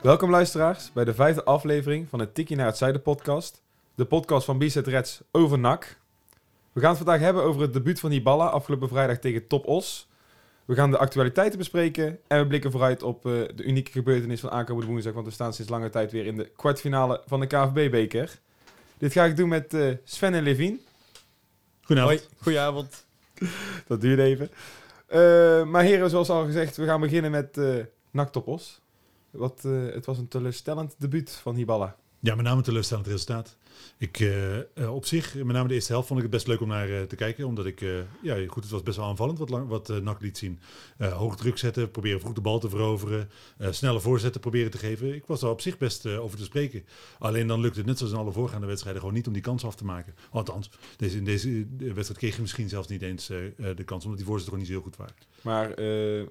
Welkom luisteraars bij de vijfde aflevering van het Tikkie naar het Zuiden podcast. De podcast van Bizet Reds over NAC. We gaan het vandaag hebben over het debuut van Hiballa afgelopen vrijdag tegen Top Os. We gaan de actualiteiten bespreken en we blikken vooruit op eh, de unieke gebeurtenis van aankomende woensdag. Want we staan sinds lange tijd weer in de kwartfinale van de KVB-beker. Dit ga ik doen met eh, Sven en Levine. Goedenavond. Hoi, goedenavond. Dat duurde even. Eh, maar heren, zoals al gezegd, we gaan beginnen met eh NAC Top Os. Wat, eh, het was een teleurstellend debuut van Hiballa. Ja, met name teleurstellend resultaat. Ik, eh, op zich, met name de eerste helft, vond ik het best leuk om naar eh, te kijken. Omdat ik, ja goed, het was best wel aanvallend wat, lang, wat NAC liet zien. Hoog druk zetten, proberen vroeg de bal te veroveren. snelle voorzetten proberen te geven. Ik was daar op zich best over te spreken. Alleen dan lukt het net zoals in alle voorgaande wedstrijden gewoon niet om die kans af te maken. Althans, deze, in deze wedstrijd kreeg je misschien zelfs niet eens de kans, omdat die voorzetten gewoon niet zo heel goed waren. Maar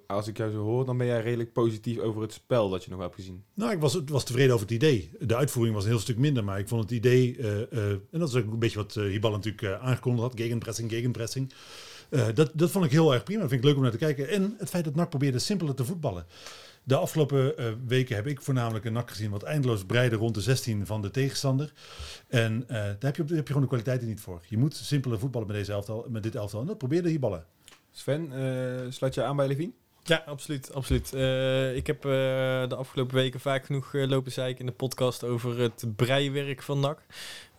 als ik jou zo hoor, dan ben jij redelijk positief over het spel dat je nog hebt gezien. Nou, ik was, was tevreden over het idee. De uitvoering was een heel stuk minder, maar ik vond het idee, eh, eh, en dat is ook een beetje wat uh, Hibal natuurlijk aangekondigd had, gegenpressing, gegenpressing. Dat, dat vond ik heel erg prima, dat vind ik leuk om naar te kijken. En het feit dat NAC probeerde simpeler te voetballen. De afgelopen weken heb ik voornamelijk een NAC gezien wat eindeloos breiden rond de 16 van de tegenstander. En daar, heb je, daar heb je gewoon de kwaliteiten niet voor. Je moet simpeler voetballen met, deze elftal, met dit elftal en dat probeerde Hiballa. Sven, sluit je aan bij Levine? Ja, absoluut. absoluut. Uh, ik heb uh, de afgelopen weken vaak genoeg uh, lopen zeiken in de podcast over het breiwerk van NAC.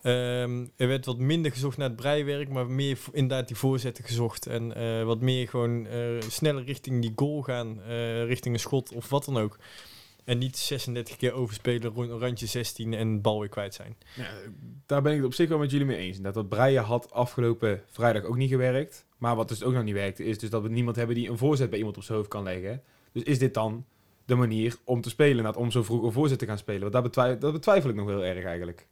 Um, er werd wat minder gezocht naar het breiwerk, maar meer inderdaad die voorzetten gezocht. En wat meer gewoon sneller richting die goal gaan, richting een schot of wat dan ook. En niet 36 keer overspelen, randje 16 en bal weer kwijt zijn. Daar ben ik het op zich wel met jullie mee eens. Dat dat breien had afgelopen vrijdag ook niet gewerkt. Maar wat dus ook nog niet werkte, is dus dat we niemand hebben die een voorzet bij iemand op zijn hoofd kan leggen. Dus is dit dan de manier om te spelen, om zo vroeg een voorzet te gaan spelen? Want dat dat betwijfel ik nog heel erg eigenlijk.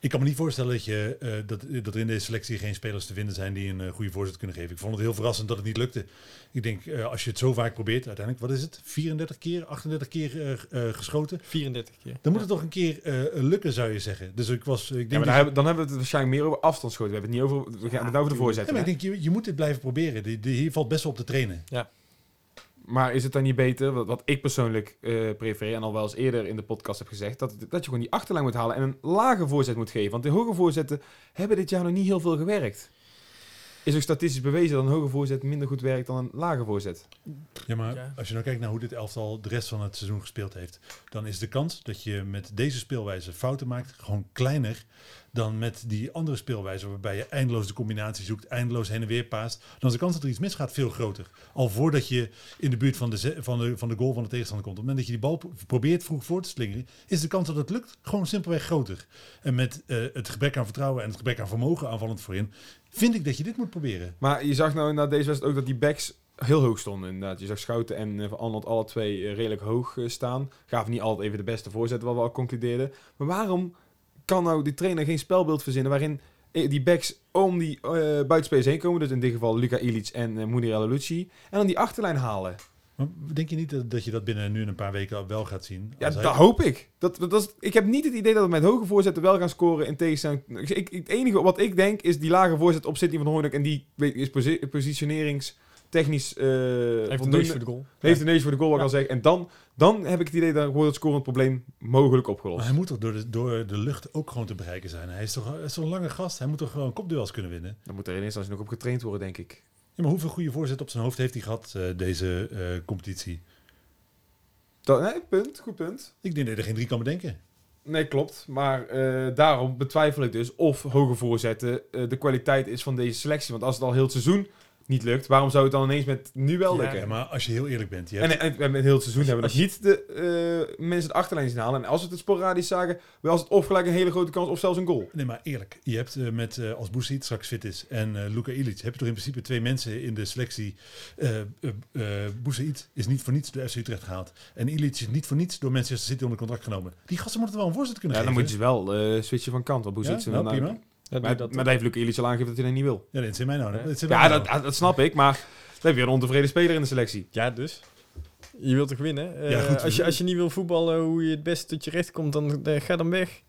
Ik kan me niet voorstellen dat, je, uh, dat, dat er in deze selectie geen spelers te vinden zijn die een uh, goede voorzet kunnen geven. Ik vond het heel verrassend dat het niet lukte. Ik denk, uh, als je het zo vaak probeert, uiteindelijk, wat is het? 34 keer, 38 keer geschoten? 34 keer. Dan moet het toch een keer lukken, zou je zeggen. Dus ik was. Ik denk ja, maar dan, hebben, dan hebben we het waarschijnlijk meer over afstandsschoten. We hebben het niet over, we gaan het over de voorzet. Ja, maar ik denk, je, je moet dit blijven proberen. Die, die, hier valt best wel op te trainen. Ja. Maar is het dan niet beter, wat, ik persoonlijk uh, prefereer en al wel eens eerder in de podcast heb gezegd, dat, dat je gewoon die achterlijn moet halen en een lage voorzet moet geven? Want de hoge voorzetten hebben dit jaar nog niet heel veel gewerkt. Is ook statistisch bewezen dat een hoge voorzet minder goed werkt dan een lage voorzet. Ja, maar ja. als je nou kijkt naar hoe dit elftal de rest van het seizoen gespeeld heeft, dan is de kans dat je met deze speelwijze fouten maakt gewoon kleiner dan met die andere speelwijze waarbij je eindeloos de combinatie zoekt, eindeloos heen en weer paast. Dan is de kans dat er iets misgaat veel groter. Al voordat je in de buurt van de, van de, van de goal van de tegenstander komt. Op het moment dat je die bal probeert vroeg voor te slingeren, is de kans dat het lukt gewoon simpelweg groter. En met uh, het gebrek aan vertrouwen en het gebrek aan vermogen aanvallend voorin, vind ik dat je dit moet proberen. Maar je zag nou na deze wedstrijd ook dat die backs heel hoog stonden inderdaad. Je zag Schouten en uh, Van Arnold alle twee uh, redelijk hoog uh, staan. Gaven niet altijd even de beste voorzetten, wat we al concludeerden. Maar waarom kan nou die trainer geen spelbeeld verzinnen waarin die backs om die uh, buitenspelers heen komen, dus in dit geval Luca Ilic en uh, Munir en dan die achterlijn halen. Maar denk je niet dat, dat je dat binnen nu een paar weken wel gaat zien? Ja, dat hoop ik. Dat, dat is, ik heb niet het idee dat we met hoge voorzetten wel gaan scoren in tegenstelling. Ik, het enige wat ik denk is die lage voorzet op Sidney van Hoornik en die is posi positionerings technisch uh, heeft een neus voor de goal. Heeft een neus voor de goal, wat ja. ik al zeg. En dan, dan heb ik het idee dat wordt het scorend probleem mogelijk opgelost. Maar hij moet toch door de, door de lucht ook gewoon te bereiken zijn. Hij is toch zo'n lange gast. Hij moet toch gewoon kopduels kunnen winnen. Dan moet er in eerste instantie nog op getraind worden, denk ik. Ja, maar hoeveel goede voorzet op zijn hoofd heeft hij gehad uh, deze uh, competitie? Dat, nee, punt. Goed punt. Ik denk dat er geen drie kan bedenken. Nee, klopt. Maar uh, daarom betwijfel ik dus of hoge voorzetten de kwaliteit is van deze selectie. Want als het al heel het seizoen niet lukt, waarom zou het dan ineens met nu wel lukken? Ja, maar als je heel eerlijk bent, je En, hebt, en, en met heel het seizoen hebben we Als nog niet de eh, mensen de achterlijn zien halen. En als we het sporadisch zagen, was het of gelijk een hele grote kans of zelfs een goal. Nee, maar eerlijk. Je hebt eh, met, eh, als Boesiet straks fit is en Luka Ilic, heb je toch in principe twee mensen in de selectie. uh, Boesiet is niet voor niets door FC Utrecht gehaald. En Ilic is niet voor niets door Manchester City onder contract genomen. Die gasten moeten wel een voorzet kunnen Ja, dan geven. moeten ze wel switchen van kant. Want hoe ja, nou, dan prima. Maar, dat maar daar heeft Luc Ilic al aangegeven dat hij dat niet wil. Ja, dat is in mij nou. Ja. Dat is in mij Ja, nou. dat, dat snap ik. Maar dan heb je een ontevreden speler in de selectie. Ja, dus. Je wilt toch winnen? Eh, Ja, goed. als, je, als je niet wil voetballen hoe je het best tot je recht komt, dan eh, ga dan weg.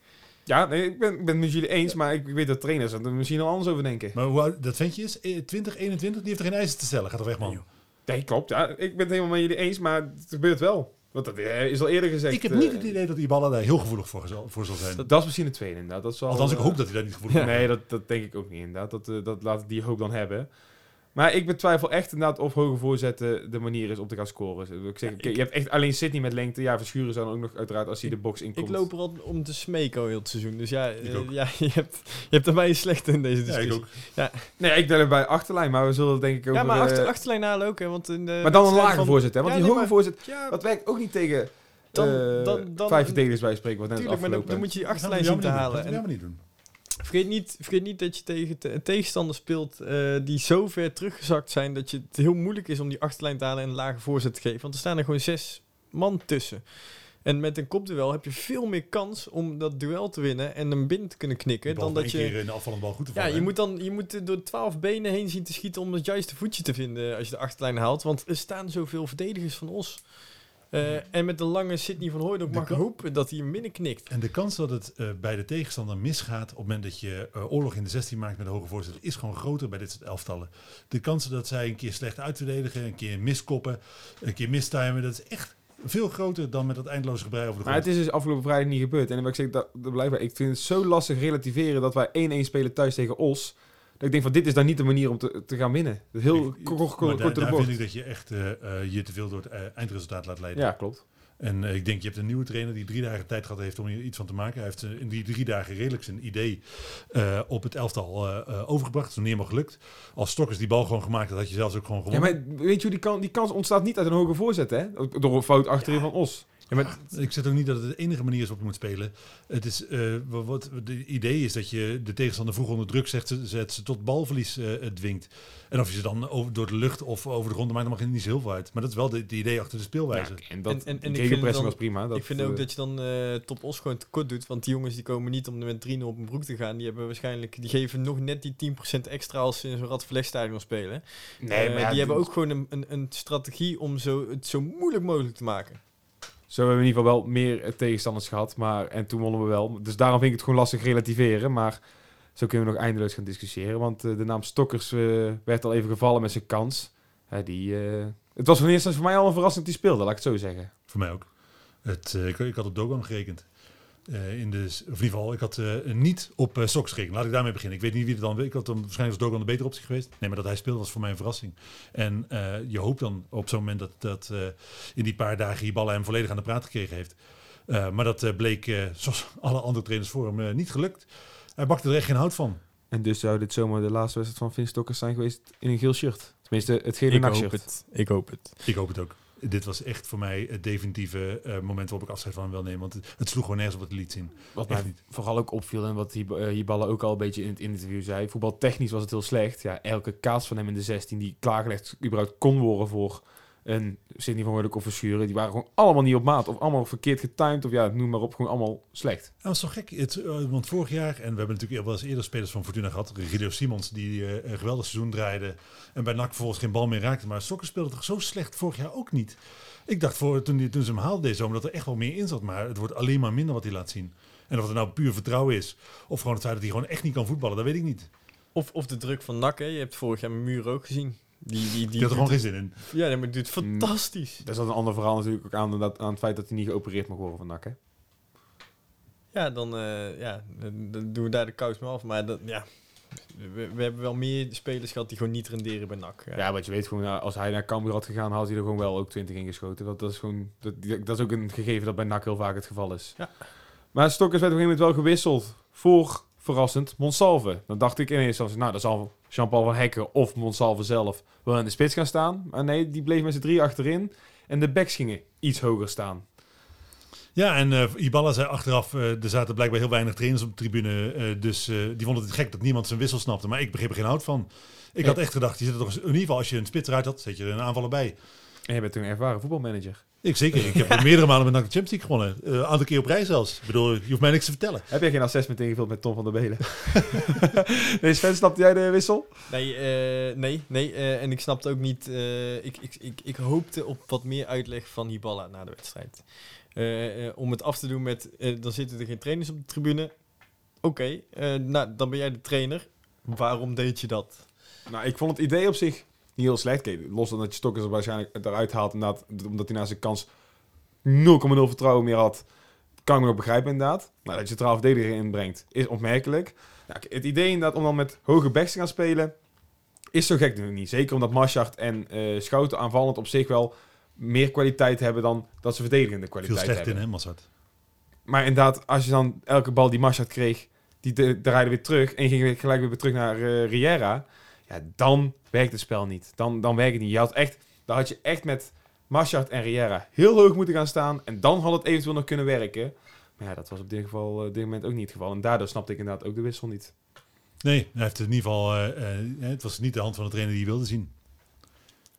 Ja, nee, ik ben, ik ben het met jullie eens. Maar ik, ik weet dat trainers er misschien al anders over denken. Maar hoe dat ventje is, eh, 20, 21, die heeft er geen eisen te stellen. Gaat toch weg, man. Nee, klopt. Ja, ik ben het helemaal met jullie eens. Maar het gebeurt wel. Want dat eh, is al eerder gezegd. Ik heb eh, niet het idee dat die ballen daar heel gevoelig voor zal, voor zal zijn. Dat, dat is misschien het tweede inderdaad. Dat zal, Althans, ik eh, hoop dat hij daar niet gevoelig voor Nee, dat, dat denk ik ook niet inderdaad. Dat, eh, dat laat die hoop dan hebben. Maar ik betwijfel echt inderdaad of hoge voorzetten de manier is om te gaan scoren. Ik zeg, Ja, ik- je hebt echt alleen Sydney met lengte. Ja, Verschuren zou dan ook nog uiteraard als hij de box inkomt. Ik loop er al om te smeken al heel het seizoen. Dus ja, eh, ook. ja je, hebt, je hebt er mij een slechte in deze Ja, discussie. ik ook. Nee, ik denk bij achterlijn, maar we zullen het denk ik over... Ja, maar achter, eh, achterlijn halen ook. Hè, want in de maar dan een lage van- voorzet, hè? Want Ja, die nee, hoge maar- voorzet, Ja, dat werkt ook niet tegen Dan- eh, dan- dan- vijf verdedigers bij spreken, wat net tuurlijk, maar dan, moet je die achterlijn zien te halen. Dat gaan we niet doen. Vergeet, niet, vergeet niet dat je tegen te- een tegenstander speelt eh, die zo ver teruggezakt zijn dat je het heel moeilijk is om die achterlijn te halen en een lage voorzet te geven. Want er staan er gewoon zes man tussen. En met een kopduel heb je veel meer kans om dat duel te winnen en hem binnen te kunnen knikken. Dan dat een je, keer in de afvallende bal goed te ja, vallen. je hè? moet dan je moet door twaalf benen heen zien te schieten om het juiste voetje te vinden als je de achterlijn haalt. Want er staan zoveel verdedigers van Os. Eh, en met de lange Sidney van Hooydonk De mag kan- hopen dat hij hem binnen knikt. En de kans dat het eh, bij de tegenstander misgaat op het moment dat je eh, oorlog in de 16 maakt met een hoge voorzet, is gewoon groter bij dit soort elftallen. De kansen dat zij een keer slecht uitverdedigen, een keer miskoppen, een keer mistimen, dat is echt veel groter dan met dat eindeloze gebrei over de Maar grond. het is dus afgelopen vrijdag niet gebeurd. En wat ik zeg, dat, dat blijft bij. Ik vind het zo lastig relativeren dat wij 1-1 spelen thuis tegen Os. Ik denk van, dit is dan niet de manier om te, te gaan winnen. Heel Ik- ko- ko- ko- maar kort daar, daar vind ik dat je echt eh, eh, je te veel door het eh, eindresultaat laat leiden. Ja, klopt. En ik denk, je hebt een nieuwe trainer die drie dagen tijd gehad heeft om hier iets van te maken. Hij heeft in die drie dagen redelijk zijn idee op het elftal eh, eh, overgebracht. Het is niet helemaal gelukt. Als Stokkers die bal gewoon gemaakt had, had je zelfs ook gewoon Ja, gewonnen. maar weet je die, kan, die kans ontstaat niet uit een hoge voorzet, hè? Door een fout achterin van Os. Ja, maar Ik zeg ook niet dat het de enige manier is waarop je moet spelen. Het is, eh, wat, wat het idee is dat je de tegenstander vroeg onder druk zet, ze- zet, ze tot balverlies eh, dwingt. En of je ze dan over, door de lucht of over de grond maakt, dan mag je niet zo heel veel uit. Maar dat is wel de, de idee achter de speelwijze. Ja, en dat, En- en- ik vind gegenpressing het dan- was prima. Dat, ik vind eh, ook dat je dan eh, top Os gewoon tekort doet. Want die jongens die komen niet om met 3-0 op een broek te gaan. Die hebben waarschijnlijk, die geven nog net die 10% extra als ze in zo'n Radverlegstadion spelen. Nee, Eh, maar ja, die hebben ook gewoon een, een, een strategie om zo, het zo moeilijk mogelijk te maken. Zo hebben we in ieder geval wel meer eh, tegenstanders gehad. Maar, en toen wonnen we wel. Dus daarom vind ik het gewoon lastig relativeren. Maar zo kunnen we nog eindeloos gaan discussiëren. Want eh, de naam Stokkers eh, werd al even gevallen met zijn kans. Hè, die, het was voor mij al een verrassing hij speelde, laat ik het zo zeggen. Voor mij ook. Het, ik, ik had op Dogan gerekend. Eh, in de, of in ieder geval, ik had eh, niet op uh, gerekend. Laat ik daarmee beginnen. Ik weet niet wie het dan... Ik had dan waarschijnlijk was Dogan de betere optie geweest. Nee, maar dat hij speelde was voor mij een verrassing. En uh, je hoopt dan op zo'n moment dat, dat uh, in die paar dagen je ballen hem volledig aan de praat gekregen heeft. Uh, maar dat bleek, zoals alle andere trainers voor hem, niet gelukt. Hij bakte er echt geen hout van. En dus zou dit zomaar de laatste wedstrijd van Vin Stokkers zijn geweest in een geel shirt. Tenminste, het gele ik nakshirt. hoop het. Ik hoop het. Ik hoop het ook. Dit was echt voor mij het definitieve uh, moment waarop ik afscheid van hem wil nemen. Want het, het sloeg gewoon nergens op het lied zien. Wat mij niet. vooral ook opviel en wat Hiballa ook al een beetje in het interview zei. Voetbaltechnisch was het heel slecht. Ja, elke kaas van hem in de 16 die klaargelegd überhaupt kon worden voor een Sidney van Hooydonk of Verschuren. Die waren gewoon allemaal niet op maat. Of allemaal verkeerd getimed. Of ja, noem maar op. Gewoon allemaal slecht. Dat is toch gek. Het, uh, want vorig jaar, en we hebben natuurlijk wel eens eerder spelers van Fortuna gehad. Regilio Simons, die uh, een geweldig seizoen draaide. En bij NAC vervolgens geen bal meer raakte. Maar Sokker speelde toch zo slecht vorig jaar ook niet. Ik dacht voor, toen, die, toen ze hem haalde deze zomer dat er echt wel meer in zat. Maar het wordt alleen maar minder wat hij laat zien. En of het nou puur vertrouwen is. Of gewoon het feit dat hij gewoon echt niet kan voetballen. Dat weet ik niet. Of, of de druk van NAC. Hè. Je hebt vorig jaar Muur ook gezien. Die, die, die, had er gewoon geen zin in. Ja, maar het doet fantastisch. Dat is een ander verhaal natuurlijk ook aan, dat, aan het feit dat hij niet geopereerd mag worden van NAC. Hè? Ja, dan, uh, ja, dan doen we daar de kous mee af. Maar dat, ja, we, we, hebben wel meer spelers gehad die gewoon niet renderen bij NAC. Ja, ja wat je weet, gewoon, als hij naar Cambuur had gegaan, had hij er gewoon wel ook 20 in geschoten. Dat, dat, is gewoon, dat, dat is ook een gegeven dat bij NAC heel vaak het geval is. Ja. Maar Stokkers werd op een gegeven moment wel gewisseld voor, verrassend, Monsalve. Dan dacht ik in eerste instantie, nou, dat zal Jean-Paul van Hekken of Monsalve zelf wel in de spits gaan staan. Maar nee, die bleef met z'n drie achterin. En de backs gingen iets hoger staan. Ja, en eh Ibala zei achteraf, eh, er zaten blijkbaar heel weinig trainers op de tribune. eh, dus die vonden het gek dat niemand zijn wissel snapte. Maar ik begreep er geen hout van. Ik had echt gedacht, je zit er toch, in ieder geval als je een spits eruit had, zet je er een aanvaller bij. En je bent toen een ervaren voetbalmanager. Ik zeker. Ik heb meerdere malen met NAC de Champions League gewonnen. Eh, Een aantal keer op rij zelfs. Ik bedoel, je hoeft mij niks te vertellen. Heb jij geen assessment ingevuld met Tom van der Belen? nee, Sven, snapte jij de wissel? Nee, eh, nee, nee. eh, en ik snapte ook niet. eh, ik, ik, ik, ik hoopte op wat meer uitleg van Hiballa na de wedstrijd. Om het af te doen met. dan zitten er geen trainers op de tribune. Oké, eh, nou, dan ben jij de trainer. Waarom deed je dat? Nou, ik vond het idee op zich niet heel slecht. Kijk, los dan dat je Stokkers er waarschijnlijk eruit haalt, inderdaad, omdat hij na zijn kans 0,0 vertrouwen meer had, kan ik me nog begrijpen inderdaad. Maar dat je centraal verdediger inbrengt, is opmerkelijk. Nou, het idee inderdaad om dan met hoge backs te gaan spelen, is zo gek natuurlijk niet. Zeker omdat Maschart en eh, Schouten aanvallend op zich wel meer kwaliteit hebben dan dat ze verdedigende Veel kwaliteit slecht hebben. in, hè, Massad? Maar inderdaad, als je dan elke bal die Maschat kreeg, die de- draaide weer terug en ging gelijk weer terug naar eh, Riera. Ja, dan werkt het spel niet. Dan, dan werkt het niet. Je had echt, dan had je echt met Maschat en Riera heel hoog moeten gaan staan. En dan had het eventueel nog kunnen werken. Maar ja, dat was op dit, geval, eh, op dit moment ook niet het geval. En daardoor snapte ik inderdaad ook de wissel niet. Nee, hij heeft in ieder geval... eh, eh, het was niet de hand van de trainer die hij wilde zien.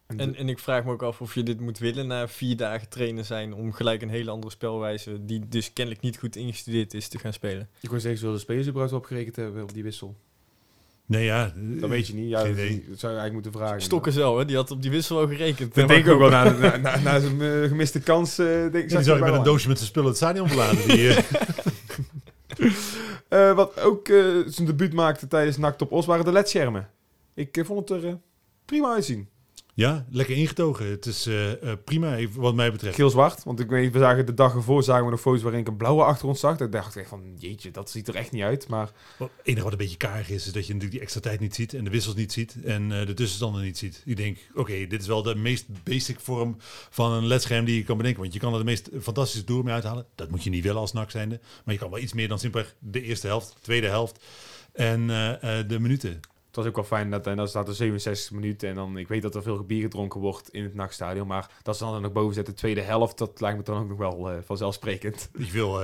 En, En, en ik vraag me ook af of je dit moet willen na vier dagen trainen zijn. om gelijk een hele andere spelwijze. die dus kennelijk niet goed ingestudeerd is te gaan spelen. ik wou zeggen, zullen de spelers überhaupt opgerekend hebben op die wissel? Nee, ja. Dat weet je niet. Ja, dat, zou je eigenlijk moeten vragen. Stokken zo, hè? Die had op die wissel wel gerekend. Dat denk ik ook wel. Na, na, na, na zijn eh, gemiste kans. eh denk, Ja, die je zag ik bij met een doosje met zijn spullen het stadion verlaten. Die, eh, Eh, wat ook eh, zijn debuut maakte tijdens NAC Top Os waren de ledschermen. Ik vond het er prima uitzien. Ja, lekker ingetogen. Het is eh, prima, even wat mij betreft. Geel-zwart, want ik weet, we zagen de dag ervoor zagen we nog foto's waarin ik een blauwe achtergrond zag. Ik dacht echt van, jeetje, dat ziet er echt niet uit. Maar Het enige wat een beetje karig is, is dat je natuurlijk die extra tijd niet ziet en de wissels niet ziet en eh, de tussenstanden niet ziet. Ik denk, oké, dit is wel de meest basic vorm van een ledscherm die je kan bedenken. Want je kan er de meest fantastische toer mee uithalen. Dat moet je niet willen als NAC zijnde. Maar je kan wel iets meer dan simpelweg de eerste helft, tweede helft en de minuten. Het was ook wel fijn dat en dan staat er 67 minuten. En dan, ik weet dat er veel bier gedronken wordt in het NAC-stadion. Maar dat ze dan nog boven zetten, tweede helft, dat lijkt me dan ook nog wel eh, vanzelfsprekend. Ik wil...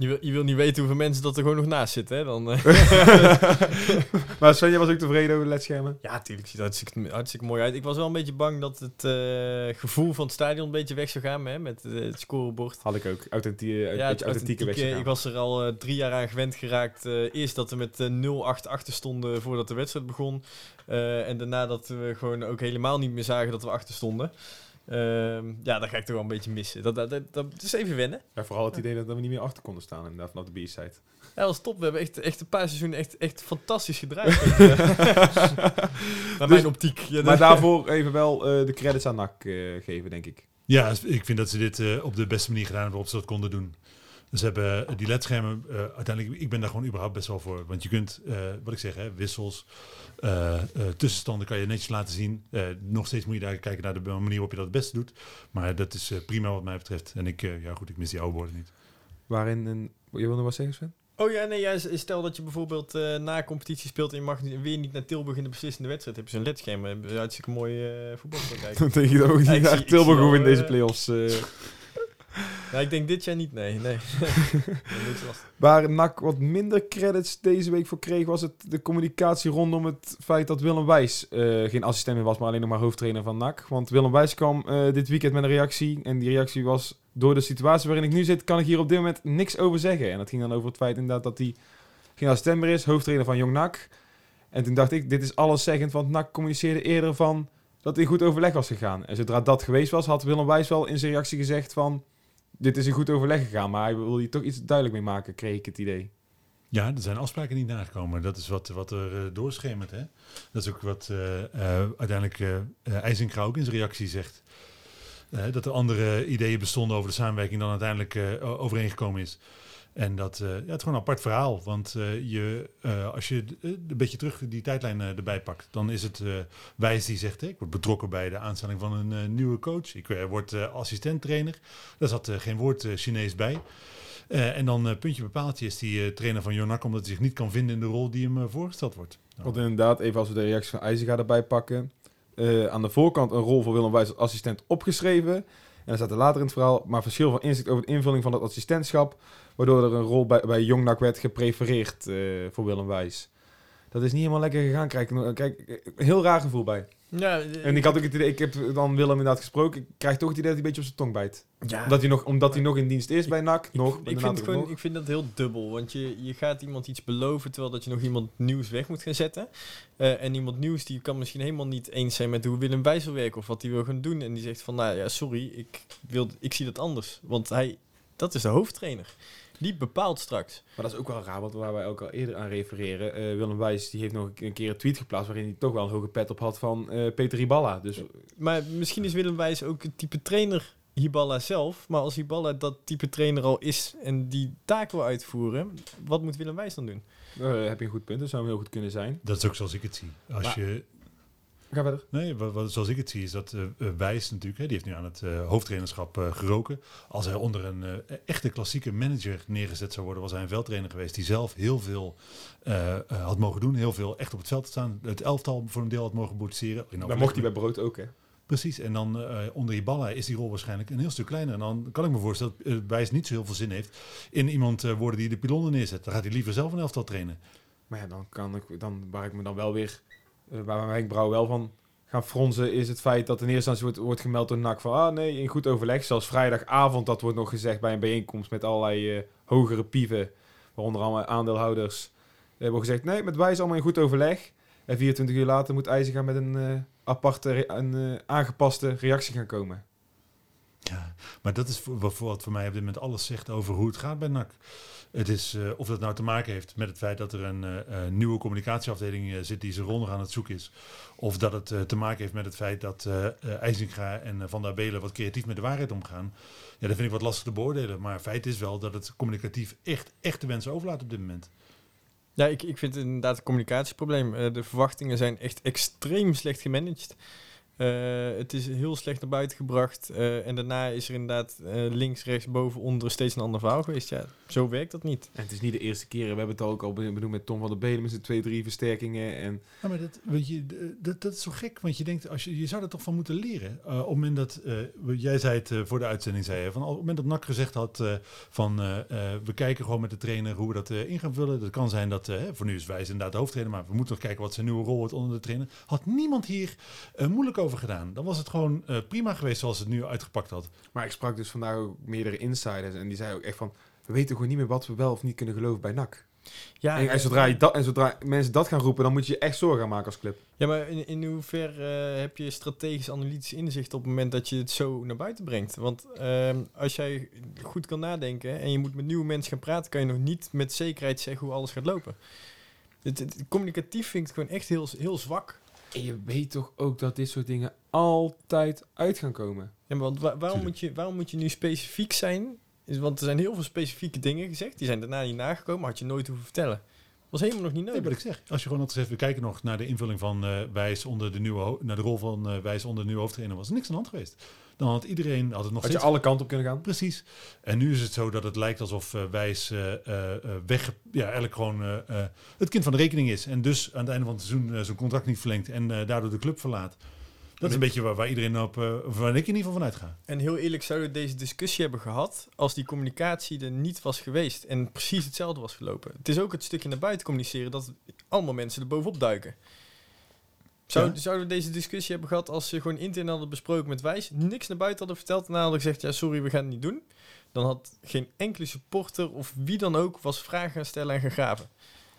Je wil, je wil niet weten hoeveel mensen dat er gewoon nog naast zitten, hè? Dan, eh. maar Sven, jij was ook tevreden over de ledschermen? Ja, natuurlijk ziet het hartstikke, hartstikke mooi uit. Ik was wel een beetje bang dat het eh, gevoel van het stadion een beetje weg zou gaan hè, met eh, het scorebord. Had ik ook. Authentieke, Ja, authentieke authentieke, wedstrijd. ik was er al eh, drie jaar aan gewend geraakt. eerst dat we met eh 0-8 achter stonden voordat de wedstrijd begon. En daarna dat we gewoon ook helemaal niet meer zagen dat we achter stonden. Ehm, ja, dat ga ik toch wel een beetje missen. Dat, dat, dat, dat is even wennen. Ja, vooral het idee dat we niet meer achter konden staan inderdaad vanaf de B-side. Ja, dat was top. We hebben echt, echt een paar seizoenen echt, echt fantastisch gedraaid. Naar mijn optiek. Ja, Maar daarvoor even wel eh, de credits aan NAC eh, geven, denk ik. Ja, ik vind dat ze dit eh, op de beste manier gedaan hebben waarop ze dat konden doen. Ze hebben eh, die ledschermen, eh, uiteindelijk, ik ben daar gewoon überhaupt best wel voor. Want je kunt, eh, wat ik zeg, hè, wissels, eh, eh, tussenstanden kan je netjes laten zien. Eh, nog steeds moet je daar kijken naar de manier waarop je dat het beste doet. Maar dat is eh, prima wat mij betreft. En ik, eh, ja goed, ik mis die oude woorden niet. Waarin een... Je wilde wat zeggen, Sven? Oh ja, nee, ja, stel dat je bijvoorbeeld eh, na competitie speelt en je mag weer niet naar Tilburg in de beslissende wedstrijd. Heb je zo'n ledscherm, heb je hartstikke mooi eh voetbal te kijken. Dan denk je dat ook niet naar Tilburg hoeven in deze play-offs. eh. Ja, ik denk dit jaar niet, nee. nee. Waar NAC wat minder credits deze week voor kreeg, was het de communicatie rondom het feit dat Willem Wijs eh, geen assistent meer was, maar alleen nog maar hoofdtrainer van NAC. Want Willem Wijs kwam eh, dit weekend met een reactie. En die reactie was, door de situatie waarin ik nu zit, kan ik hier op dit moment niks over zeggen. En dat ging dan over het feit inderdaad dat hij geen assistent meer is, hoofdtrainer van Jong NAC. En toen dacht ik, dit is alles zeggend, want NAC communiceerde eerder van dat in goed overleg was gegaan. En zodra dat geweest was, had Willem Wijs wel in zijn reactie gezegd van... Dit is in goed overleg gegaan, maar hij wil hier toch iets duidelijk mee maken, kreeg ik het idee. Ja, er zijn afspraken niet nagekomen. Dat is wat, wat er uh, doorschemert. Hè? Dat is ook wat uh, uh, uiteindelijk uh, ook in zijn reactie zegt. dat er andere ideeën bestonden over de samenwerking dan uiteindelijk overeengekomen is. En dat ja, het is gewoon een apart verhaal. Want je, als je een beetje terug die tijdlijn erbij pakt, dan is het Wijs die zegt: Ik word betrokken bij de aanstelling van een nieuwe coach. Ik word assistent trainer. Daar zat geen woord Chinees bij. Eh, en dan eh, puntje bepaaltje is die eh, trainer van Jonak omdat hij zich niet kan vinden in de rol die hem eh, voorgesteld wordt. Nou, Want inderdaad, even als we de reactie van IJzega erbij pakken. eh, aan de voorkant een rol voor Willem Wijs als assistent opgeschreven. En dan staat er later in het verhaal, maar verschil van inzicht over de invulling van het assistentschap. Waardoor er een rol bij, bij Jongnak werd geprefereerd eh, voor Willem Wijs. Dat is niet helemaal lekker gegaan. Kijk, kijk, heel raar gevoel bij. Ja, En ik had ook het idee, ik heb dan Willem inderdaad gesproken. Ik krijg toch het idee dat hij een beetje op zijn tong bijt. ja, Omdat hij nog, omdat hij nog in dienst is bij NAC. Nog, ik, de vind gewoon, nog. ik vind dat heel dubbel. Want je, je gaat iemand iets beloven terwijl dat je nog iemand nieuws weg moet gaan zetten. Eh, en iemand nieuws die kan misschien helemaal niet eens zijn met hoe Willem Wijs wil werken of wat hij wil gaan doen. En die zegt van, nou ja, sorry, ik, wil, ik zie dat anders. Want hij, dat is de hoofdtrainer. Die bepaalt straks. Maar dat is ook wel raar, want waar wij ook al eerder aan refereren. eh, Willem Wijs die heeft nog een keer een tweet geplaatst waarin hij toch wel een hoge pet op had van eh, Peter Riballa. Dus Maar misschien is Willem Wijs ook het type trainer Hiballa zelf. Maar als Hiballa dat type trainer al is en die taak wil uitvoeren, wat moet Willem Wijs dan doen? eh, heb je een goed punt, dat zou heel goed kunnen zijn. Dat is ook zoals ik het zie. Als Maar- je, Ga verder. nee, wat, wat- zoals ik het zie is dat eh, eh, Wijs natuurlijk, hè, die heeft nu aan het eh, hoofdtrainerschap eh, geroken. Als hij onder een eh, echte klassieke manager neergezet zou worden, was hij een veldtrainer geweest die zelf heel veel eh, eh, had mogen doen. Heel veel echt op het veld staan. Het elftal voor een deel had mogen boetseren. Dat overleg mocht hij bij Brood ook, hè? Precies, en dan eh, onder Iballa is die rol waarschijnlijk een heel stuk kleiner. En dan kan ik me voorstellen dat uh, Wijs niet zo heel veel zin heeft in iemand worden die de pilonnen neerzet. Dan gaat hij liever zelf een elftal trainen. Maar ja, dan kan ik, dan, waar ik me dan wel weer, waar mijn wenkbrauw wel van gaan fronzen, is het feit dat in eerste instantie wordt, wordt gemeld door NAC van, ah nee, in goed overleg. Zelfs vrijdagavond, dat wordt nog gezegd bij een bijeenkomst met allerlei eh, hogere pieven, waaronder allemaal aandeelhouders. Hebben gezegd, nee, met wijze allemaal in goed overleg. En 24 uur later moet IJzer gaan met een eh, aparte, een eh, aangepaste reactie gaan komen. Maar dat is voor, wat- voor mij op dit moment alles zegt over hoe het gaat bij NAC. Het is, eh, of dat nou te maken heeft met het feit dat er een eh, nieuwe communicatieafdeling eh, zit die rol nog aan het zoeken is. Of dat het te maken heeft met het feit dat IJzinga en Van der Belen wat creatief met de waarheid omgaan. Ja, dat vind ik wat lastig te beoordelen. Maar feit is wel dat het communicatief echt, echt de wensen overlaat op dit moment. Ja, ik, ik vind het inderdaad een communicatieprobleem. De verwachtingen zijn echt extreem slecht gemanaged. Eh, het is heel slecht naar buiten gebracht. eh, en daarna is er inderdaad eh, links, rechts, boven, onder steeds een ander verhaal geweest. Ja, zo werkt dat niet. En het is niet de eerste keer, we hebben het al ook al benoemd met Tom van der Belen met zijn twee, drie versterkingen. En Ja, maar dat, weet je, dat, dat is zo gek, want je denkt, als je, je zou er toch van moeten leren. Eh, op het moment dat, eh, jij zei het eh, voor de uitzending, zei je, van, op het moment dat NAC gezegd had eh, van, eh, eh, we kijken gewoon met de trainer hoe we dat eh, in gaan vullen. Dat kan zijn dat, voor nu is Wijs inderdaad de hoofdtrainer, maar we moeten nog kijken wat zijn nieuwe rol wordt onder de trainer. Had niemand hier moeilijk over gedaan. Dan was het gewoon eh, prima geweest zoals het nu uitgepakt had. Maar ik sprak dus vandaag ook meerdere insiders en die zeiden ook echt van... We weten gewoon niet meer wat we wel of niet kunnen geloven bij NAC. Ja, en, en zodra je dat, en zodra mensen dat gaan roepen, dan moet je je echt zorgen gaan maken als club. ja maar in, in hoeverre eh, heb je strategisch analytisch inzicht op het moment dat je het zo naar buiten brengt? Want ehm, als jij goed kan nadenken en je moet met nieuwe mensen gaan praten, kan je nog niet met zekerheid zeggen hoe alles gaat lopen. Het, het- communicatief vind ik het gewoon echt heel, heel zwak. En je weet toch ook dat dit soort dingen altijd uit gaan komen. Ja, maar want wa- waarom, moet je, waarom moet je nu specifiek zijn? Is, want er zijn heel veel specifieke dingen gezegd. Die zijn daarna niet nagekomen. Had je nooit hoeven vertellen. Was helemaal nog niet Nee, nodig. wat ik zeg. Als je gewoon had gezegd, we kijken nog naar de invulling van eh, Wijs onder de nieuwe, naar de rol van eh, Wijs onder de nieuwe hoofdtrainer, was er niks aan de hand geweest. Dan had iedereen, had het nog Had je alle kanten op kunnen gaan. Precies. En nu is het zo dat het lijkt alsof eh, Wijs eh, eh, eh, weg, ja, eigenlijk gewoon het kind van de rekening is. En dus aan het einde van het seizoen zijn contract niet verlengt en eh, daardoor de club verlaat. Dat is een beetje waar, waar iedereen op, eh, waar ik in ieder geval van uitga. En heel eerlijk zouden we deze discussie hebben gehad als die communicatie er niet was geweest en precies hetzelfde was gelopen. Het is ook het stukje naar buiten communiceren dat allemaal mensen er bovenop duiken. Zou, Ja. Zouden we deze discussie hebben gehad als ze gewoon intern hadden besproken met Wijs, niks naar buiten hadden verteld en hadden gezegd, ja sorry, we gaan het niet doen. Dan had geen enkele supporter of wie dan ook was vragen gaan stellen en gaan graven.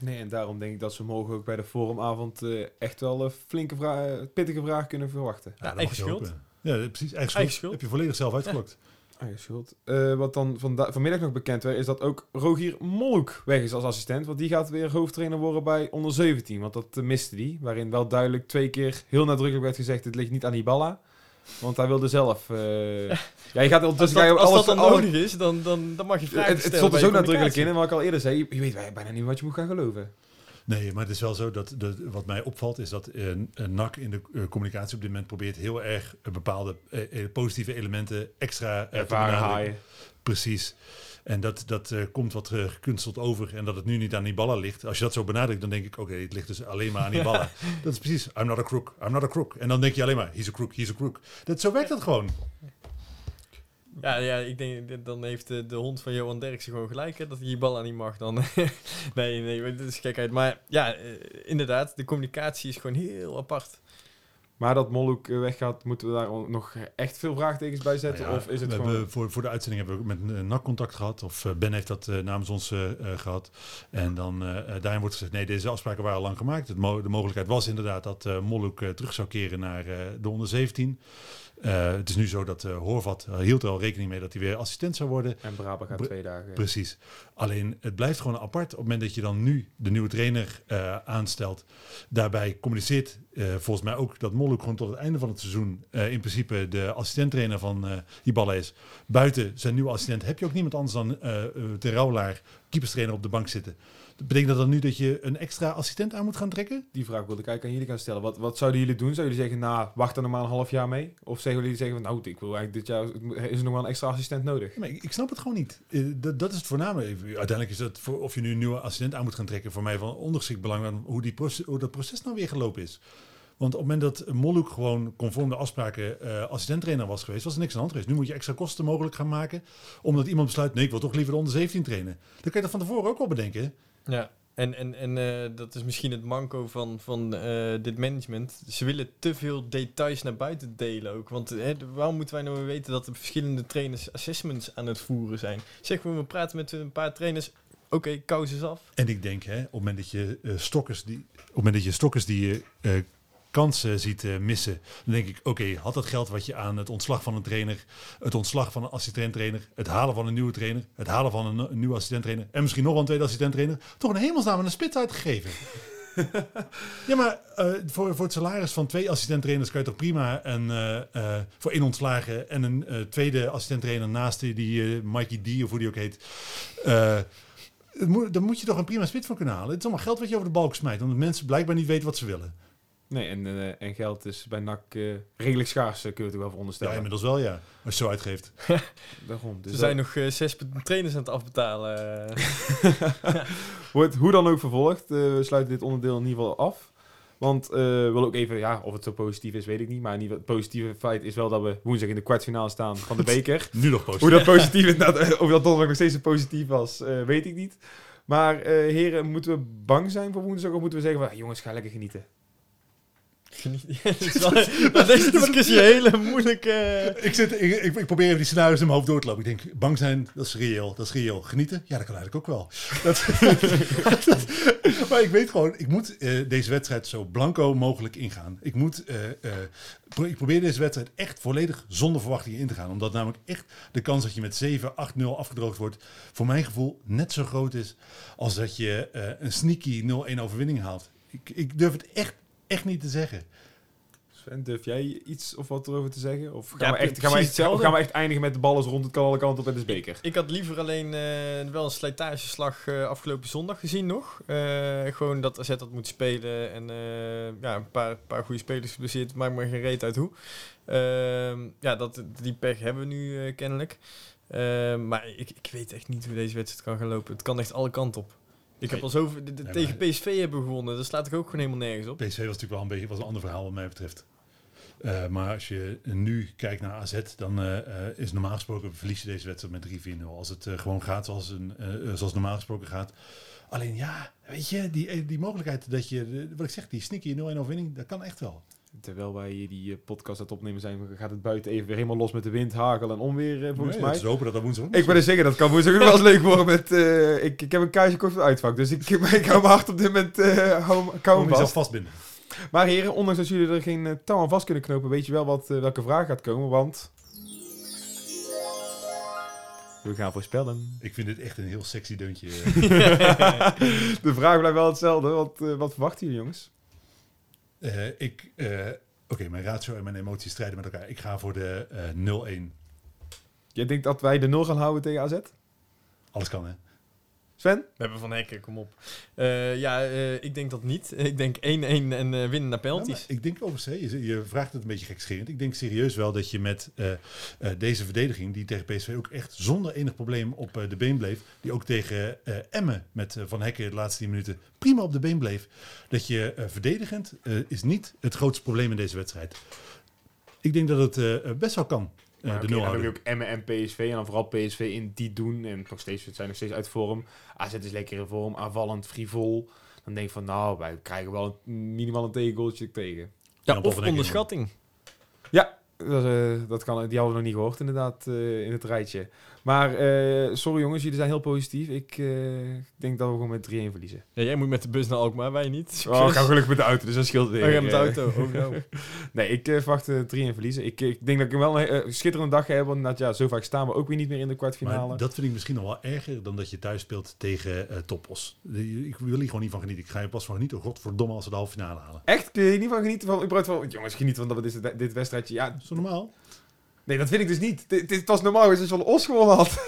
Nee, en daarom denk ik dat ze morgen ook bij de forumavond eh, echt wel een flinke vraag, pittige vraag kunnen verwachten. Ja, dat eigen schuld. Ja, precies. Eigen, schuld. Eigen schuld. Heb je volledig zelf uitgelokt. Eigen schuld. Eh, wat dan vanda- vanmiddag nog bekend werd, is dat ook Rogier Molk weg is als assistent. Want die gaat weer hoofdtrainer worden bij onder 17. Want dat eh, miste die. Waarin wel duidelijk twee keer heel nadrukkelijk werd gezegd, het ligt niet aan Iballa. Want hij wilde zelf... eh, ja, je gaat Als, dat, je als alles, dat dan alles- nodig is, dan, dan, dan mag je vragen het, het stellen. stond er zo nadrukkelijk in. En wat ik al eerder zei, je, je weet bijna niet wat je moet gaan geloven. Nee, maar het is wel zo dat, de, wat mij opvalt is dat eh, een NAC in de eh, communicatie op dit moment probeert heel erg bepaalde positieve elementen extra eh, te Ervaren. Precies. En dat, dat eh, komt wat eh, gekunsteld over. En dat het nu niet aan die ballen ligt. Als je dat zo benadrukt, dan denk ik, oké, het ligt dus alleen maar aan die ballen. dat is precies, I'm not a crook, I'm not a crook. En dan denk je alleen maar, he's a crook, he's a crook. Dat, zo werkt dat gewoon. Ja, ja, ik denk, dan heeft de, de hond van Johan Derksen gewoon gelijk, hè, dat hij die bal aan niet mag dan. nee, nee, dit is gekheid. Maar ja, eh, inderdaad, de communicatie is gewoon heel apart. Maar dat Molhoek eh, weggaat, moeten we daar nog echt veel vraagtekens bij zetten? Nou ja, of is het we gewoon... hebben voor, voor de uitzending hebben we met uh, NAC contact gehad. Of eh, Ben heeft dat eh, namens ons eh, eh, gehad. En dan eh, eh, daarin wordt gezegd, nee, deze afspraken waren al lang gemaakt. Het mo- de mogelijkheid was inderdaad dat eh Molhoek eh, terug zou keren naar eh, de onder 17. Eh, het is nu zo dat eh Horvat eh, hield er al rekening mee dat hij weer assistent zou worden. En Brabant gaat twee dagen. Precies. Alleen het blijft gewoon apart op het moment dat je dan nu de nieuwe trainer eh, aanstelt. Daarbij communiceert eh, volgens mij ook dat Molhoek gewoon tot het einde van het seizoen eh, in principe de assistenttrainer van eh Iballa is. Buiten zijn nieuwe assistent heb je ook niemand anders dan de Rauwelaar, keeperstrainer op de bank zitten. Dat betekent dat dan nu dat je een extra assistent aan moet gaan trekken? Die vraag wilde ik eigenlijk aan jullie gaan stellen. Wat, wat zouden jullie doen? Zouden jullie zeggen, nou, wacht er nog maar een half jaar mee? Of zeggen jullie zeggen, nou, ik wil eigenlijk dit jaar, is er nog wel een extra assistent nodig? Maar ik, ik snap het gewoon niet. Eh, dat, dat is het voornamelijk. Uiteindelijk is het voor of je nu een nieuwe assistent aan moet gaan trekken voor mij van ondergeschikt belang hoe, die proces, hoe dat proces nou weer gelopen is. Want op het moment dat Moluk gewoon conform de afspraken eh assistenttrainer was geweest, was er niks aan de hand geweest. Nu moet je extra kosten mogelijk gaan maken, omdat iemand besluit, nee, ik wil toch liever de onder 17 trainen. Dan kan je dat van tevoren ook al bedenken. Ja. En, en, en eh, dat is misschien het manco van, van eh, dit management. Ze willen te veel details naar buiten delen ook. Want hè, waarom moeten wij nou weten dat de verschillende trainers assessments aan het voeren zijn? Zeg maar, we praten met een paar trainers. Oké, kous af. En ik denk, hè, op het moment dat je eh, stokkers die, op het moment dat je stokkers die je kansen ziet eh, missen, dan denk ik, oké, had dat geld wat je aan het ontslag van een trainer, het ontslag van een assistenttrainer, het halen van een nieuwe trainer, het halen van een, een nieuwe assistenttrainer en misschien nog wel een tweede assistenttrainer, toch een hemelsnaam aan een spits uitgegeven. ja, maar eh, voor, voor het salaris van twee assistenttrainers kan je toch prima een, eh, voor één ontslagen en een tweede assistenttrainer naast die, die Mikey D of hoe die ook heet. moet, dan moet je toch een prima spits van kunnen halen. Het is allemaal geld wat je over de balk smijt. Omdat mensen blijkbaar niet weten wat ze willen. Nee, en, eh, en geld is bij NAC eh, redelijk schaars, eh, kun je het ook wel Ja, veronderstellen. inmiddels wel ja. Als je het zo uitgeeft. Daarom. Dus Ze dat zijn nog eh, zes trainers aan het afbetalen. wordt hoe dan ook vervolgd. Eh, we sluiten dit onderdeel in ieder geval af. Want eh, we willen ook even, ja, of het zo positief is, weet ik niet. Maar in ieder geval, het positieve feit is wel dat we woensdag in de kwartfinale staan van de beker. Nu nog positief. Hoe dat positief is, nou, of dat donderdag nog steeds zo positief was, eh, weet ik niet. Maar eh, heren, moeten we bang zijn voor woensdag? Of moeten we zeggen van, "Ah, jongens, ga lekker genieten? Geniet- Het is wel- maar deze discussie een hele moeilijke... Ik, zit, ik, ik, ik probeer even die scenario's in mijn hoofd door te lopen. Ik denk, bang zijn, dat is reëel. Dat is reëel. Genieten? Ja, dat kan eigenlijk ook wel. Dat, maar ik weet gewoon, ik moet eh, deze wedstrijd zo blanco mogelijk ingaan. Ik, moet, eh, pro- ik probeer deze wedstrijd echt volledig zonder verwachtingen in te gaan. Omdat namelijk echt de kans dat je met 7, 8, 0 afgedroogd wordt, voor mijn gevoel net zo groot is als dat je een sneaky 0-1 overwinning haalt. Ik, ik durf het echt, echt niet te zeggen. Sven, durf jij iets of wat erover te zeggen? Of gaan, Ja, we, echt, gaan, we, echt, gaan we echt eindigen met de ballen rond het kan alle kanten op en de beker? Ik had liever alleen eh, wel een slijtageslag eh, afgelopen zondag gezien nog. Eh, gewoon dat AZ had moeten spelen en eh, ja, een paar, paar goede spelers geblesseerd. Maakt me geen reet uit hoe. Ehm, ja, dat, die pech hebben we nu kennelijk. Ehm, maar ik, ik weet echt niet hoe deze wedstrijd kan gaan lopen. Het kan echt alle kanten op. Ik heb al zoveel... de- de- Nee, tegen PSV hebben we gewonnen. Daar slaat ik ook gewoon helemaal nergens op. PSV was natuurlijk wel een beetje was een ander verhaal wat mij betreft. Eh, maar als je nu kijkt naar AZ, dan eh, eh, is normaal gesproken verlies je deze wedstrijd met 3-4-0. Als het gewoon gaat zoals, een, zoals normaal gesproken gaat. Alleen ja, weet je, die, die mogelijkheid dat je, wat ik zeg, die sneaky 0-1 overwinning, dat kan echt wel. Terwijl wij hier die eh, podcast aan het opnemen zijn, gaat het buiten even weer helemaal los met de wind, hagel en onweer, eh, volgens Nee, mij. Het is hopen dat dat woensdag ook Ik wil eens zeggen, dat kan woensdag ook wel eens leuk worden met... eh, ik, ik heb een kaartje gekocht voor het uitvak, dus ik, ik hou mijn hart op dit moment uh, hou, hou hem Kom jezelf vast. vastbinden. Maar heren, ondanks dat jullie er geen touw aan vast kunnen knopen, weet je wel wat, welke vraag gaat komen, want... We gaan voorspellen. Ik vind dit echt een heel sexy deuntje. de vraag blijft wel hetzelfde, want wat verwachten jullie jongens? Eh, ik, eh, Oké, mijn ratio en mijn emoties strijden met elkaar. Ik ga voor de eh 0-1. Jij denkt dat wij de 0 gaan houden tegen AZ? Alles kan, hè? Sven? We hebben Van Hekken, kom op. Eh, ja, eh, ik denk dat niet. Ik denk 1-1 en eh, winnen naar penalties. ik denk overigens, hè, je, je vraagt het een beetje gekscherend. Ik denk serieus wel dat je met eh, eh, deze verdediging, die tegen PSV ook echt zonder enig probleem op eh, de been bleef, die ook tegen eh Emmen met eh, Van Hekken de laatste 10 minuten prima op de been bleef, dat je eh, verdedigend eh, is niet het grootste probleem in deze wedstrijd. Ik denk dat het best wel kan, Maar de oké, nul dan heb je ook Emmen en PSV. En dan vooral PSV in die doen. En nog steeds, het zijn nog steeds uit vorm. AZ is lekker in vorm. Aanvallend, frivol. Dan denk ik van, nou, wij krijgen wel een, minimaal een tegengoaltje tegen. Ja, of onderschatting. Ja, dat, eh, dat kan, die hadden we nog niet gehoord inderdaad eh, in het rijtje. Maar eh, sorry jongens, jullie zijn heel positief. Ik eh, denk dat we gewoon met 3-1 verliezen. Ja, jij moet met de bus naar Alkmaar, wij niet. Oh, ik ga gelukkig met de auto, dus dat scheelt weer. Oh, ja, met de Eh, auto. Oh, no. Nee, ik eh, verwacht eh, 3-1 verliezen. Ik, ik denk dat ik wel een schitterende dag ga hebben. Want ja, zo vaak staan we ook weer niet meer in de kwartfinale. Maar dat vind ik misschien nog wel erger dan dat je thuis speelt tegen eh Topos. De- Ik wil hier gewoon niet van genieten. Ik ga er pas van genieten. Godverdomme als ze de halve finale halen. Echt? Kun je hier niet van genieten? Van, überhaupt van, jongens, geniet van dat we dit, dit wedstrijdje... Ja, Zo normaal. Nee, dat vind ik dus niet. Dit, dit was normaal geweest als je van Os gewonnen had.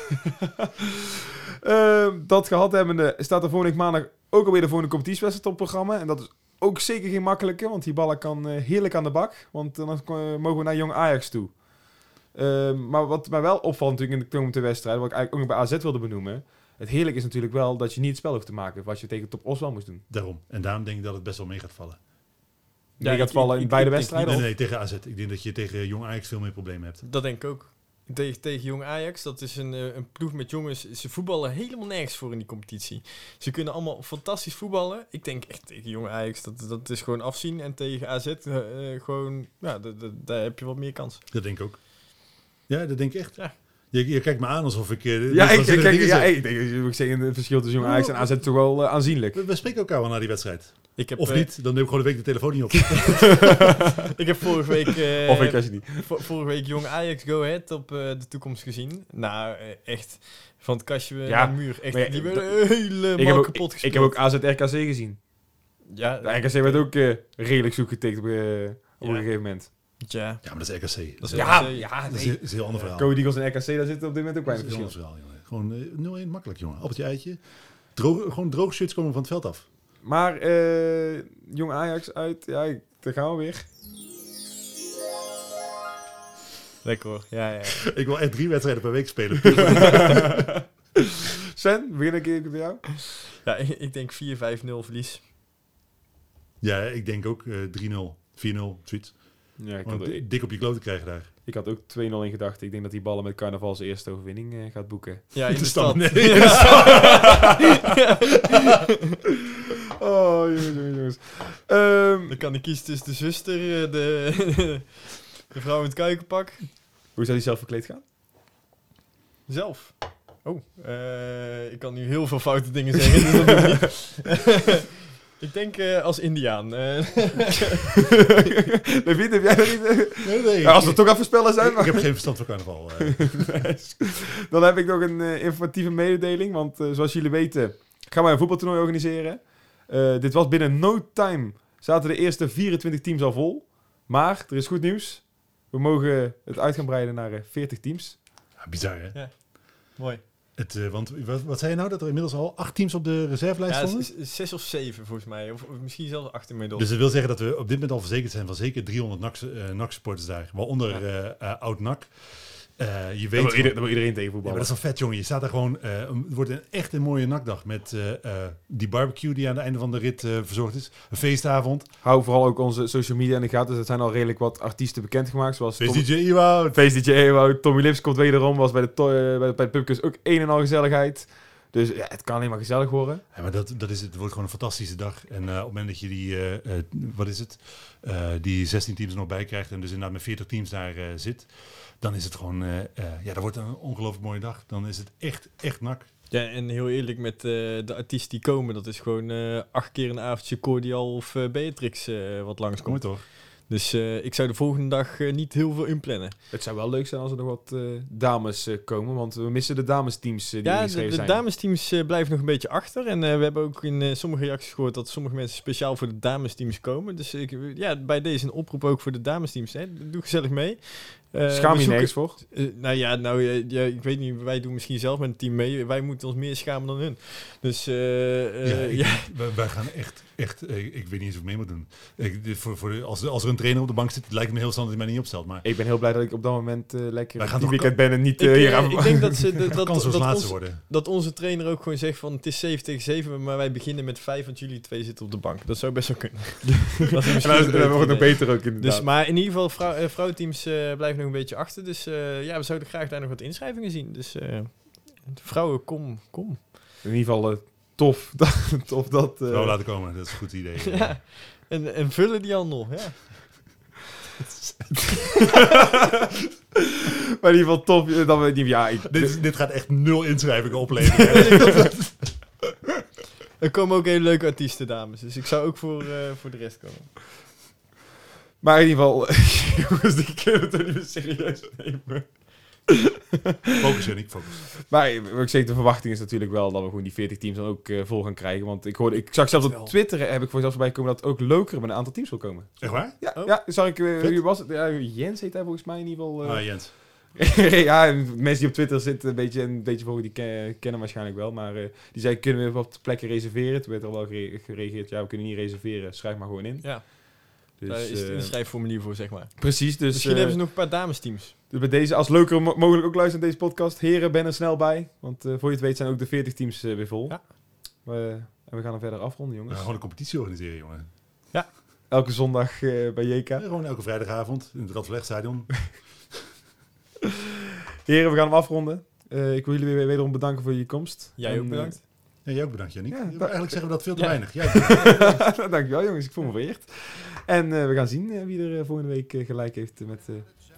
Ehm, dat gehad hebbende staat er volgende maandag ook alweer de volgende competitiewedstrijd op het programma. En dat is ook zeker geen makkelijke, want die ballen kan eh, heerlijk aan de bak. Want dan eh, mogen we naar Jong Ajax toe. Ehm, maar wat mij wel opvalt natuurlijk in de komende wedstrijd, wat ik eigenlijk ook bij AZ wilde benoemen. Het heerlijk is natuurlijk wel dat je niet het spel hoeft te maken, wat je tegen Top Os wel moest doen. Daarom. En daarom denk ik dat het best wel mee gaat vallen. Ja, ik- gaat vallen ik- in ik- beide wedstrijden. Nee, of? nee, tegen AZ. Ik denk dat je tegen Jong Ajax veel meer problemen hebt. Dat denk ik ook. Tegen, tegen Jong Ajax, dat is een, eh, een ploeg met jongens. Ze voetballen helemaal nergens voor in die competitie. Ze kunnen allemaal fantastisch voetballen. Ik denk echt tegen Jong Ajax, dat, dat is gewoon afzien. En tegen AZ, eh, eh, gewoon, ja, daar heb je wat meer kans. Dat denk ik ook. Ja, dat denk ik echt. Ja. Je, je kijkt me aan alsof ik... eh, Ja, ik, ik, waanzinnige kijk, dingen ja, zeg. ik denk, ik zeg, het verschil tussen Jong Ajax en AZ toch wel eh, aanzienlijk. We, we spreken elkaar wel na die wedstrijd. Ik heb, Of eh, niet, dan neem ik gewoon de week de telefoon niet op. Ik heb vorige week, eh, of ik als je niet. vo- vorige week Jong Ajax Go Ahead op eh, de toekomst gezien. Nou, echt van het kastje Ja, naar de muur. Echt, ja, die werden helemaal Ik heb, ook, kapot ik, gespeeld. ik heb ook AZ RKC gezien. Ja, De RKC werd ook redelijk zoek getikt op, op een gegeven moment. Ja. Ja, maar dat is RKC. Dat is, Ja, Ja, RKC. ja, dat is, nee. is een heel ander verhaal. Cody Eagles en RKC, daar zit op dit moment ook Dat is weinig een heel verschil. ander verhaal, jongen. Gewoon eh, 0-1, makkelijk, jongen. Appeltje, eitje. Droog, gewoon droog shirts komen van het veld af. Maar eh, Jong Ajax uit, ja, ik- daar gaan we weer. Lekker hoor. Ja, ja. ik wil echt drie wedstrijden per week spelen. Sven, begin een keer bij jou. ja ik, ik denk 4-5-0 verlies. ja, ik denk ook eh 3-0, 4-0, zoiets. Ja, ik had, ik, dik op je kloten krijgen daar. ik had ook 2-0 in gedachten. Ik denk dat die ballen met carnaval zijn eerste overwinning eh, gaat boeken. Ja, in de, De stad. stad. Nee, in de Oh, jongens, jongens, jongens. Ehm, Dan kan hij kiezen tussen de zuster, eh, de, de vrouw in het kuikenpak. hoe zou die zelf verkleed gaan? Zelf. Oh, eh, ik kan nu heel veel foute dingen zeggen. dus dat ik denk eh, als Indiaan. eh. David, heb jij er niet... eh? Nee, nee. Ja, als we toch aan voorspellen zijn. ik, maar- ik heb geen verstand van carnaval. eh. Nice. Dan heb ik nog een eh, informatieve mededeling. Want eh, zoals jullie weten gaan wij een voetbaltoernooi organiseren. Eh, dit was binnen no time. Zaten de eerste 24 teams al vol. Maar er is goed nieuws. We mogen het uit gaan breiden naar eh, 40 teams. Ja, bizar, hè? Mooi. Het, eh, want wat, wat zei je nou? Dat er inmiddels al acht teams op de reservelijst Ja, stonden? zes of zeven volgens mij. Of, of misschien zelfs acht inmiddels. Dus dat wil zeggen dat we op dit moment al verzekerd zijn van zeker 300 NAC-supporters daar. Waaronder Ja. eh, eh, oud-NAC. Eh, je weet wil, daar wil iedereen tegen Ja, maar dat is wel vet, jongen. Je staat daar gewoon... eh, een- het wordt een, echt een mooie nakdag met eh, eh, die barbecue die aan het einde van de rit eh, verzorgd is. Een feestavond. Hou vooral ook onze social media in de gaten. Dus er zijn al redelijk wat artiesten bekendgemaakt. Zoals Feest Tom- DJ Ewout. Feest DJ Ewout. Tommy Lips komt wederom. Was bij de, bij, de- bij de ook een en al gezelligheid. Dus ja, het kan alleen maar gezellig worden. Ja, maar dat, dat is het. Het wordt gewoon een fantastische dag. En eh, op het moment dat je die, eh, eh, wat is het, Eh, die 16 teams er nog bij krijgt en dus inderdaad met 40 teams daar eh, zit, dan is het gewoon, eh, eh, ja, dat wordt een ongelooflijk mooie dag. Dan is het echt, echt nak. Ja, en heel eerlijk met eh, de artiesten die komen, dat is gewoon eh, acht keer een avondje Cordial of Beatrix eh, wat Mooi langskomt. toch? Dus eh, ik zou de volgende dag eh, niet heel veel inplannen. Het zou wel leuk zijn als er nog wat eh, dames komen. Want we missen de damesteams die Ja, de, de damesteams blijven nog een beetje achter. En we hebben ook in sommige reacties gehoord dat sommige mensen speciaal voor de damesteams komen. Dus ik, ja, bij deze een oproep ook voor de damesteams. Hè. Doe gezellig mee. Eh, Schaam je nergens voor? Eh, nou ja, nou, eh, ja, ik weet niet, wij doen misschien zelf met een team mee. Wij moeten ons meer schamen dan hun. Dus eh, Ja, eh, ik- ja, wij, wij gaan echt, echt ik, weet niet eens of ik mee moet doen. Ik, dit voor, voor, als, als er een trainer op de bank zit, lijkt het me heel snel dat hij mij niet opstelt. Maar Ik ben heel blij dat ik op dat moment eh, lekker Wij gaan die toch weekend ben en niet ik, hier aan... ik denk dat, ze, dat, dat, dat, ons- worden. dat onze trainer ook gewoon zegt van het is 7 tegen 7, maar wij beginnen met 5, want jullie twee zitten op de bank. Dat zou best wel kunnen. dat is En misschien dan, een dan wordt het nog beter ook inderdaad. Dus, maar in ieder geval, vrouw, vrouwenteams eh, blijven nog een beetje achter. Dus eh, ja, we zouden graag daar nog wat inschrijvingen zien. Dus eh, vrouwen, kom, kom. In ieder geval eh, tof, dat, tof dat... eh, Wel laten komen, dat is een goed idee. ja. en, en vullen die handel, ja. maar in ieder geval tof eh, dat we... die- Ja, ik, dit, is- dit gaat echt nul inschrijvingen opleveren. Er komen ook hele leuke artiesten, dames. Dus ik zou ook voor, eh, voor de rest komen. Maar in ieder geval... jongens, die kunnen we toch niet meer serieus nemen. focus, Yannick, focus. Maar wat ik zeg, de verwachting is natuurlijk wel dat we gewoon die 40 teams dan ook eh, vol gaan krijgen. Want ik, hoorde, ik zag zelfs op Twitter, eh, heb ik voor zelfs voorbij komen dat ook Lokeren met een aantal teams wil komen. Echt waar? Ja, Oh. ja zag ik, eh, was het? Ja, Jens heet hij volgens mij in ieder geval. eh. Ah, Jens. ja, en mensen die op Twitter zitten, een beetje, een beetje volgen, die ken- kennen waarschijnlijk wel. Maar eh, die zei, kunnen we op plekken reserveren? Toen werd er wel gere- gereageerd, ja, we kunnen niet reserveren, schrijf maar gewoon in. Ja, Dus, daar is het eh, inschrijfformulier voor, zeg maar. precies, dus, Misschien eh, hebben ze nog een paar damesteams. dus bij deze, als leuker mo- mogelijk ook luisteren naar deze podcast. Heren, ben er snel bij. Want eh, voor je het weet zijn ook de 40 teams eh, weer vol. Ja. We- en we gaan er verder afronden, We jongens. gaan gewoon een competitie organiseren, jongen. Elke zondag eh, bij JK. Ja, gewoon elke vrijdagavond in het Radverlegstadion. Heren, we gaan hem afronden. Eh, ik wil jullie weer wederom bedanken voor je komst. Jij En, ook eh, bedankt. Ja, jij ook bedankt, Yannick. Ja, Ja, eigenlijk zeggen we dat veel te Ja. weinig. Jij. Dankjewel jongens, ik voel me vereerd. En eh, we gaan zien eh, wie er eh, volgende week gelijk heeft met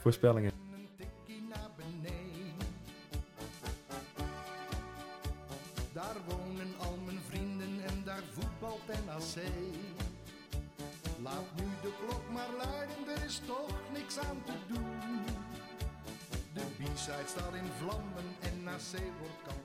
voorspellingen. Daar wonen al mijn vrienden en daar voetbalt NAC. Laat nu de klok maar luiden, er is toch niks aan te doen. De B-side staat in vlammen en NAC wordt kampioen.